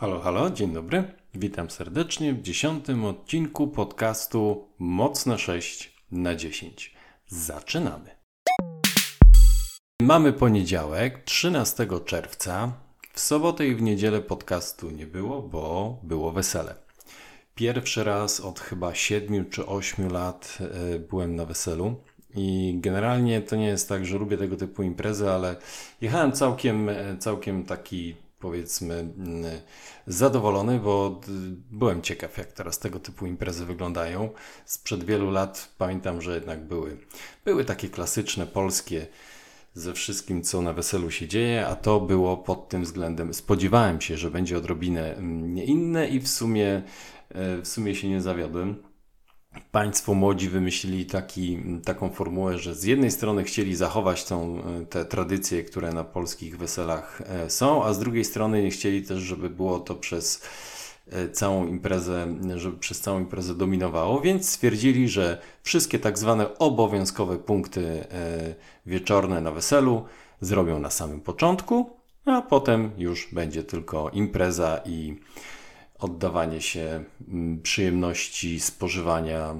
Halo, halo, dzień dobry. Witam serdecznie w dziesiątym odcinku podcastu Mocne 6 na 10. Zaczynamy. Mamy poniedziałek, 13 czerwca. W sobotę i w niedzielę podcastu nie było, bo było wesele. Pierwszy raz od chyba 7 czy 8 lat e, byłem na weselu. I generalnie to nie jest tak, że lubię tego typu imprezy, ale jechałem całkiem, e, całkiem taki powiedzmy mm, zadowolony, bo byłem ciekaw, jak teraz tego typu imprezy wyglądają. Sprzed wielu lat pamiętam, że jednak były, były takie klasyczne polskie ze wszystkim, co na weselu się dzieje, a to było pod tym względem. Spodziewałem się, że będzie odrobinę mm, inne i w sumie, e, w sumie się nie zawiodłem. Państwo młodzi wymyślili taki, taką formułę, że z jednej strony chcieli zachować tą, e, te tradycje, które na polskich weselach e, są, a z drugiej strony nie chcieli też, żeby było to przez e, całą imprezę, żeby przez całą imprezę dominowało, więc stwierdzili, że wszystkie tak zwane obowiązkowe punkty wieczorne na weselu zrobią na samym początku, a potem już będzie tylko impreza i oddawanie się mm, przyjemności spożywania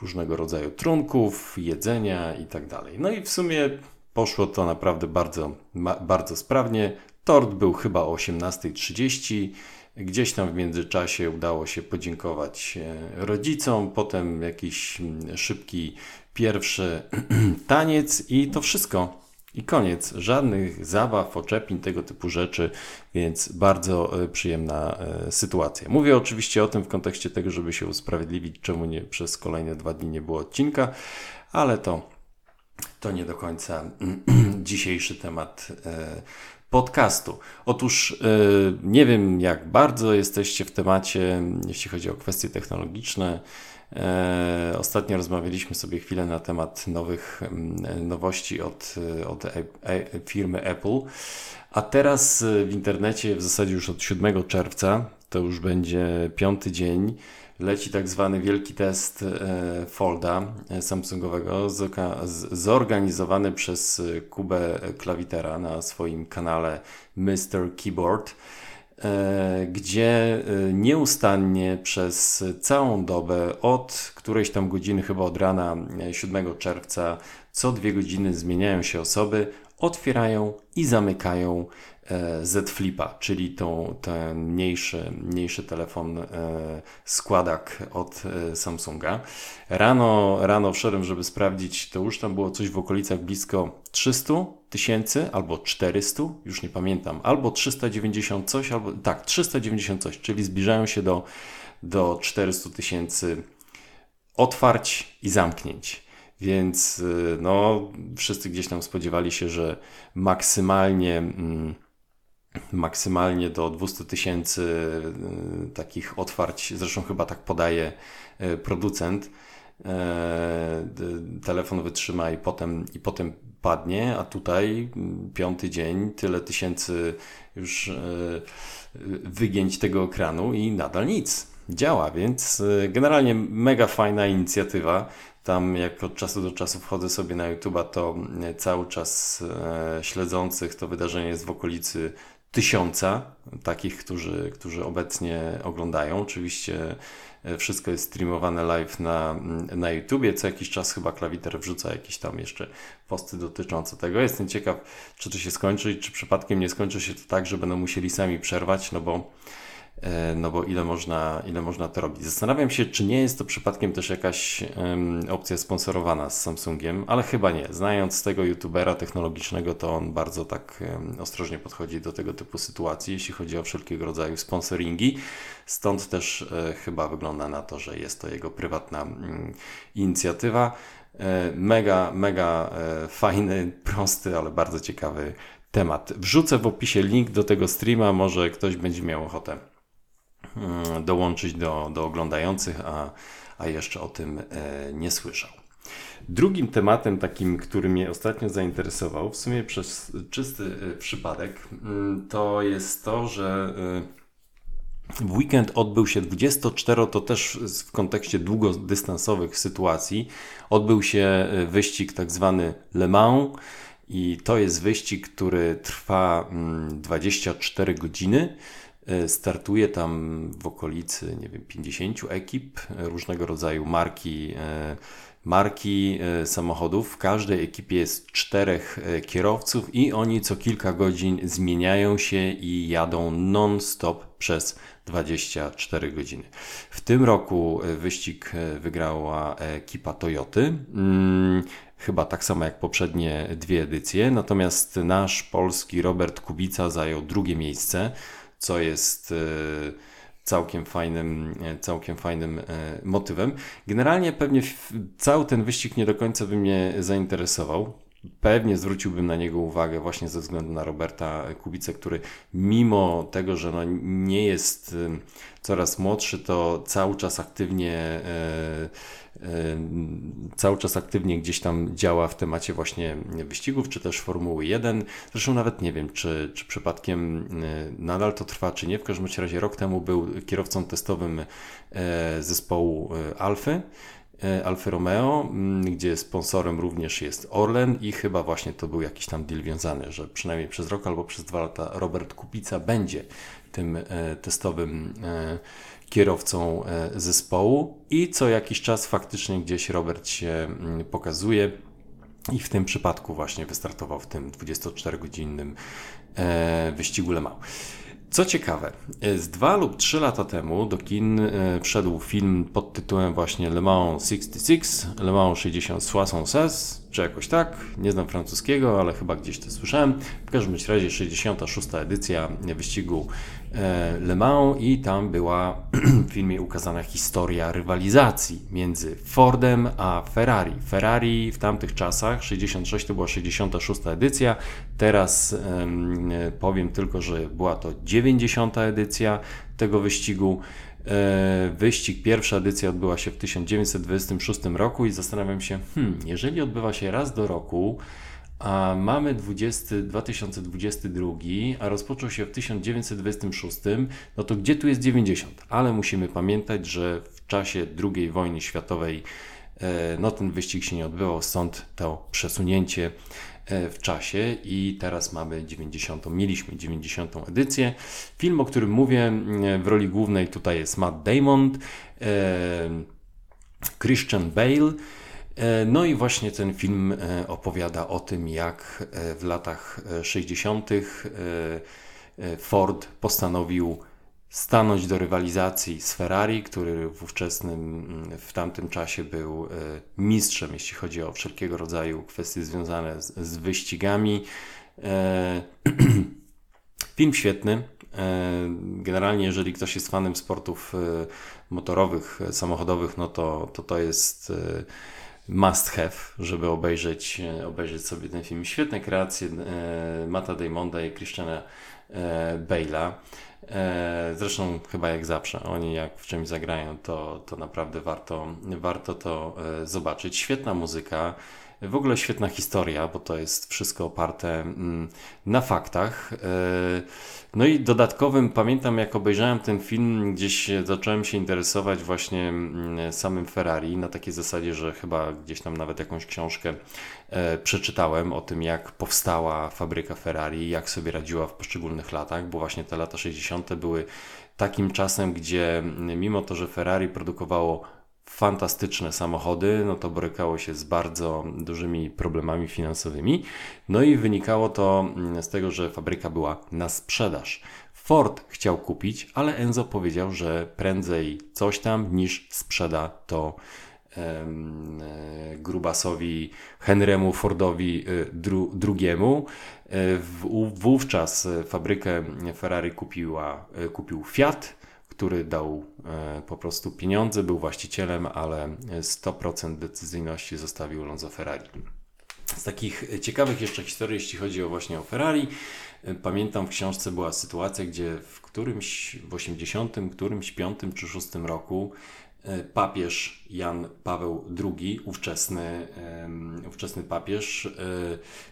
różnego rodzaju trunków, jedzenia itd. Tak no i w sumie poszło to naprawdę bardzo, bardzo sprawnie. Tort był chyba o 18.30. Gdzieś tam w międzyczasie udało się podziękować e, rodzicom, potem jakiś mm, szybki pierwszy taniec i to wszystko. I koniec. Żadnych zabaw, oczepin, tego typu rzeczy, więc bardzo e, przyjemna e, sytuacja. Mówię oczywiście o tym w kontekście tego, żeby się usprawiedliwić, czemu nie przez kolejne dwa dni nie było odcinka, ale to, to nie do końca dzisiejszy temat e, podcastu. Otóż nie wiem, jak bardzo jesteście w temacie, jeśli chodzi o kwestie technologiczne. E, ostatnio rozmawialiśmy sobie chwilę na temat nowych mm, nowości od, od e, e, firmy Apple, a teraz w internecie w zasadzie już od 7 czerwca, to już będzie piąty dzień, leci tak zwany wielki test Folda Samsungowego, zorganizowany przez Kubę Klawitera na swoim kanale Mr. Keyboard. E, gdzie e, nieustannie przez całą dobę, od którejś tam godziny, chyba od rana 7 e, czerwca, co dwie godziny zmieniają się osoby, otwierają i zamykają Z Flipa, czyli tą, ten mniejszy, mniejszy telefon składak od Samsunga. Rano, rano wszedłem, żeby sprawdzić, to już tam było coś w okolicach blisko 300 tysięcy albo 400, już nie pamiętam, albo 390 coś, albo tak, 390 coś, czyli zbliżają się do, do 400 tysięcy otwarć i zamknięć. Więc y, no, wszyscy gdzieś tam spodziewali się, że maksymalnie, mm, maksymalnie do 200 tysięcy y, takich otwarć, zresztą chyba tak podaje y, producent, e, telefon wytrzyma i potem, i potem padnie, a tutaj mm, piąty dzień, tyle tysięcy już e, wygięć tego ekranu i nadal nic. Działa, więc e, generalnie mega fajna inicjatywa. Tam jak od czasu do czasu wchodzę sobie na YouTube'a, to mm, cały czas e, śledzących to wydarzenie jest w okolicy tysiąca takich, którzy, którzy obecnie oglądają. Oczywiście E, wszystko jest streamowane live na, mm, na YouTubie. Co jakiś czas chyba klawiter wrzuca jakieś tam jeszcze posty dotyczące tego. Jestem ciekaw, czy to się skończy czy przypadkiem nie skończy się to tak, że będą musieli sami przerwać, no bo no bo ile można, ile można to robić. Zastanawiam się, czy nie jest to przypadkiem też jakaś um, opcja sponsorowana z Samsungiem, ale chyba nie. Znając tego youtubera technologicznego, to on bardzo tak um, ostrożnie podchodzi do tego typu sytuacji, jeśli chodzi o wszelkiego rodzaju sponsoringi. Stąd też e, chyba wygląda na to, że jest to jego prywatna mm, inicjatywa. E, mega, mega e, fajny, prosty, ale bardzo ciekawy temat. Wrzucę w opisie link do tego streama, może ktoś będzie miał ochotę dołączyć do, do oglądających, a, a jeszcze o tym e, nie słyszał. Drugim tematem takim, który mnie ostatnio zainteresował, w sumie przez czysty e, przypadek, mm, to jest to, że e, w weekend odbył się 24, to też w kontekście długodystansowych sytuacji, odbył się wyścig tak zwany Le Mans i to jest wyścig, który trwa 24 mm, godziny. Startuje tam w okolicy, nie wiem, 50 ekip różnego rodzaju marki marki e, samochodów. W każdej ekipie jest czterech e, kierowców i oni co kilka godzin zmieniają się i jadą non-stop przez 24 godziny. W tym roku e, wyścig wygrała ekipa Toyoty. Hmm, chyba tak samo jak poprzednie dwie edycje. Natomiast nasz polski Robert Kubica zajął drugie miejsce, co jest całkiem fajnym, e, całkiem fajnym e, motywem. Generalnie pewnie cały ten wyścig nie do końca by mnie zainteresował. Pewnie zwróciłbym na niego uwagę właśnie ze względu na Roberta Kubicę, który mimo tego, że no nie jest coraz młodszy, to cały czas aktywnie e, cały czas aktywnie gdzieś tam działa w temacie właśnie wyścigów, czy też Formuły 1. Zresztą nawet nie wiem, czy, czy przypadkiem nadal to trwa, czy nie. W każdym razie rok temu był kierowcą testowym zespołu Alfy. Alfa Romeo, gdzie sponsorem również jest Orlen i chyba właśnie to był jakiś tam deal wiązany, że przynajmniej przez rok albo przez dwa lata Robert Kupica będzie tym testowym kierowcą e, zespołu i co jakiś czas faktycznie gdzieś Robert się mm, pokazuje. I w tym przypadku właśnie wystartował w tym 24-godzinnym e, wyścigu Le Mans. Co ciekawe, e, z dwa lub trzy lata temu do kin wszedł film pod tytułem właśnie Le Mans 66, Le Mans 60 Soissons czy jakoś tak, nie znam francuskiego, ale chyba gdzieś to słyszałem. W każdym razie 66. edycja wyścigu e, Le Mans i tam była w filmie ukazana historia rywalizacji między Fordem a Ferrari. Ferrari w tamtych czasach, 66 to była 66. edycja, teraz powiem tylko, że była to 90. edycja tego wyścigu. E, wyścig, pierwsza edycja odbyła się w 1926 roku i zastanawiam się, hmm, jeżeli odbywa się raz do roku, a mamy 20, 2022, a rozpoczął się w 1926, no to gdzie tu jest 90? Ale musimy pamiętać, że w czasie II wojny światowej no ten wyścig się nie odbywał, stąd to przesunięcie E, w czasie i teraz mamy 90. Mieliśmy 90. edycję. Film, o którym mówię, w roli głównej tutaj jest Matt Damon, e, Christian Bale. E, no i właśnie ten film opowiada o tym, jak w latach 60. Ford postanowił stanąć do rywalizacji z Ferrari, który w ówczesnym, w tamtym czasie był e, mistrzem, jeśli chodzi o wszelkiego rodzaju kwestie związane z, z wyścigami. E, film świetny. E, generalnie, jeżeli ktoś jest fanem sportów motorowych, samochodowych, no to to, to jest must have, żeby obejrzeć, obejrzeć sobie ten film. Świetne kreacje Mata Damonda i Christiana Bale'a. E, zresztą chyba jak zawsze, oni jak w czymś zagrają, to, to naprawdę warto, warto to e, zobaczyć. Świetna muzyka, w ogóle świetna historia, bo to jest wszystko oparte mm, na faktach. E, no i dodatkowym, pamiętam jak obejrzałem ten film, gdzieś zacząłem się interesować właśnie mm, samym Ferrari, na takiej zasadzie, że chyba gdzieś tam nawet jakąś książkę e, przeczytałem o tym, jak powstała fabryka Ferrari, jak sobie radziła w poszczególnych latach, bo właśnie te lata 60. były takim czasem, gdzie mm, mimo to, że Ferrari produkowało fantastyczne samochody, no to borykało się z bardzo dużymi problemami finansowymi. No i wynikało to mm, z tego, że fabryka była na sprzedaż. Ford chciał kupić, ale Enzo powiedział, że prędzej coś tam niż sprzeda to e, grubasowi Henrymu Fordowi e, dru, drugiemu. E, wówczas fabrykę Ferrari kupiła, kupił Fiat, który dał e, po prostu pieniądze, był właścicielem, ale 100% decyzyjności zostawił Lonzo Ferrari. Z takich ciekawych jeszcze historii, jeśli chodzi o właśnie o Ferrari, e, pamiętam w książce była sytuacja, gdzie w którymś, w 80, którymś 5 czy 6 roku papież Jan Paweł II, ówczesny, ówczesny papież, e,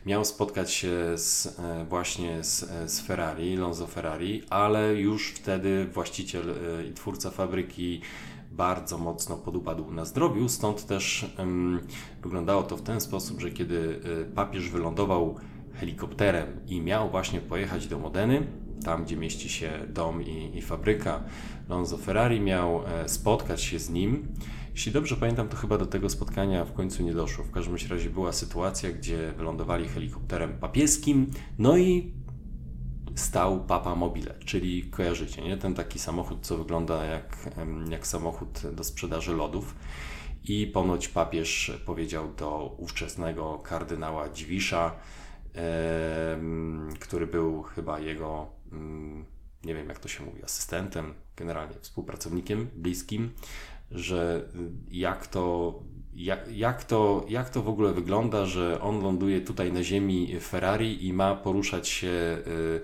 miał spotkać się z, e, właśnie z, z Ferrari, Lonzo Ferrari, ale już wtedy właściciel i twórca fabryki bardzo mocno podupadł na zdrowiu, stąd też wyglądało to w ten sposób, że kiedy papież wylądował helikopterem i miał właśnie pojechać do Modeny, tam gdzie mieści się dom i, i fabryka Lonzo Ferrari, miał spotkać się z nim. Jeśli dobrze pamiętam, to chyba do tego spotkania w końcu nie doszło. W każdym razie była sytuacja, gdzie wylądowali helikopterem papieskim, no i stał Papa Mobile, czyli kojarzycie, nie? Ten taki samochód, co wygląda jak, jak samochód do sprzedaży lodów. I ponoć papież powiedział do ówczesnego kardynała Dziwisza, e, który był chyba jego, nie wiem jak to się mówi, asystentem, generalnie współpracownikiem bliskim, że jak to, jak, jak, to, jak to w ogóle wygląda, że on ląduje tutaj na ziemi Ferrari i ma poruszać się y,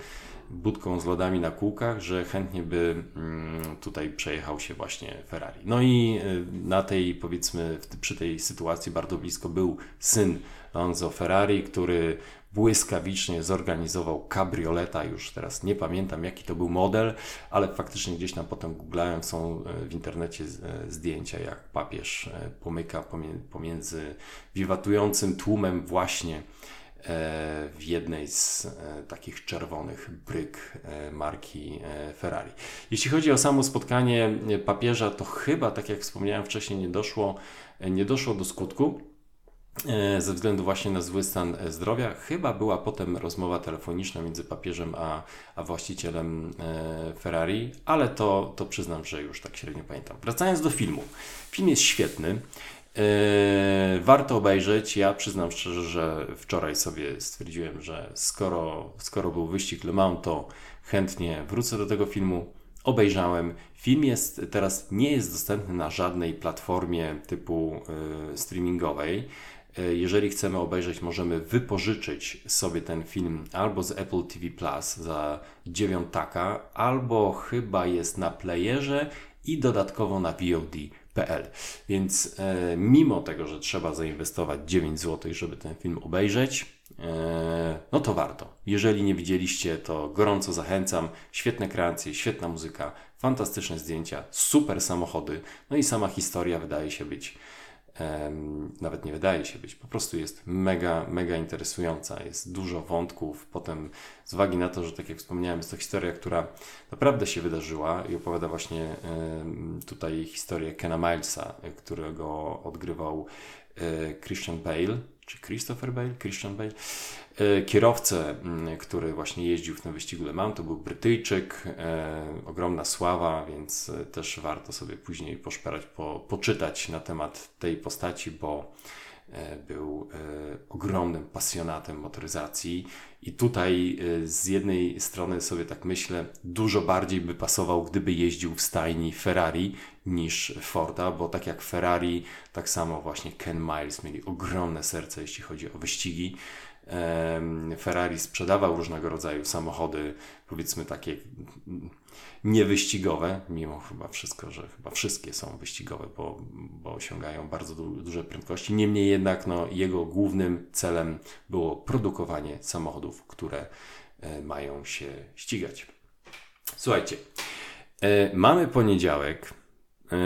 budką z lodami na kółkach, że chętnie by mm, tutaj przejechał się właśnie Ferrari. No i y, na tej, powiedzmy, przy tej sytuacji bardzo blisko był syn Lonzo Ferrari, który błyskawicznie zorganizował kabrioleta, już teraz nie pamiętam jaki to był model, ale faktycznie gdzieś tam potem googlałem, są e, w internecie e, zdjęcia jak papież e, pomyka pomiędzy wiwatującym tłumem właśnie w jednej z takich czerwonych bryk marki Ferrari. Jeśli chodzi o samo spotkanie papieża, to chyba, tak jak wspomniałem wcześniej, nie doszło, nie doszło do skutku. E, ze względu właśnie na zły stan e, zdrowia. Chyba była potem rozmowa telefoniczna między papieżem a, a właścicielem e, Ferrari, ale to, to przyznam, że już tak średnio pamiętam. Wracając do filmu. Film jest świetny. warto obejrzeć. Ja przyznam szczerze, że wczoraj sobie stwierdziłem, że skoro, skoro był wyścig Le Mans, to chętnie wrócę do tego filmu. Obejrzałem. Film jest teraz nie jest dostępny na żadnej platformie typu streamingowej. E, jeżeli chcemy obejrzeć, możemy wypożyczyć sobie ten film albo z Apple TV Plus za dziewiątaka, albo chyba jest na playerze i dodatkowo na VOD.pl. Więc e, mimo tego, że trzeba zainwestować 9 zł, żeby ten film obejrzeć, e, no to warto. Jeżeli nie widzieliście, to gorąco zachęcam. Świetne kreacje, świetna muzyka, fantastyczne zdjęcia, super samochody, no i sama historia wydaje się być nawet nie wydaje się być, po prostu jest mega, mega interesująca. Jest dużo wątków. Potem, z uwagi na to, że tak jak wspomniałem, jest to historia, która naprawdę się wydarzyła i opowiada właśnie tutaj historię Kena Milesa, którego odgrywał e, Christian Bale, czy Christopher Bale? Christian Bale. E, kierowcę, mm, który właśnie jeździł w tym wyścigu Le Mans, to był Brytyjczyk, e, ogromna sława, więc e, też warto sobie później poszperać, po, poczytać na temat tej postaci, bo był ogromnym pasjonatem motoryzacji i tutaj z jednej strony sobie tak myślę, dużo bardziej by pasował, gdyby jeździł w stajni Ferrari niż Forda, bo tak jak Ferrari, tak samo właśnie Ken Miles mieli ogromne serce, jeśli chodzi o wyścigi. Ferrari sprzedawał różnego rodzaju samochody, powiedzmy takie niewyścigowe, mimo chyba wszystko, że chyba wszystkie są wyścigowe, bo, bo osiągają bardzo du duże prędkości. Niemniej jednak no, jego głównym celem było produkowanie samochodów, które e, mają się ścigać. Słuchajcie, e, mamy poniedziałek. E,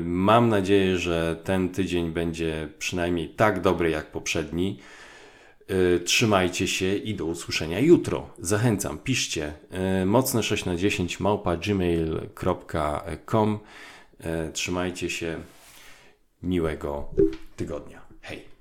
mam nadzieję, że ten tydzień będzie przynajmniej tak dobry jak poprzedni. E, trzymajcie się i do usłyszenia jutro. Zachęcam, piszcie e, mocne 6 na 10 małpa gmail.com. Trzymajcie się. Miłego tygodnia. Hej.